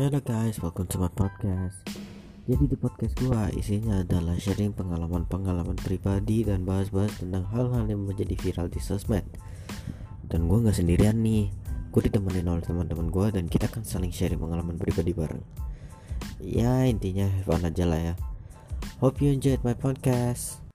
Hello guys, welcome to my podcast. Jadi di podcast gua isinya adalah sharing pengalaman-pengalaman pribadi dan bahas-bahas tentang hal-hal yang menjadi viral di sosmed. Dan gua nggak sendirian nih, gue ditemenin oleh teman-teman gua dan kita akan saling sharing pengalaman pribadi bareng. Ya intinya have fun aja lah ya. Hope you enjoyed my podcast.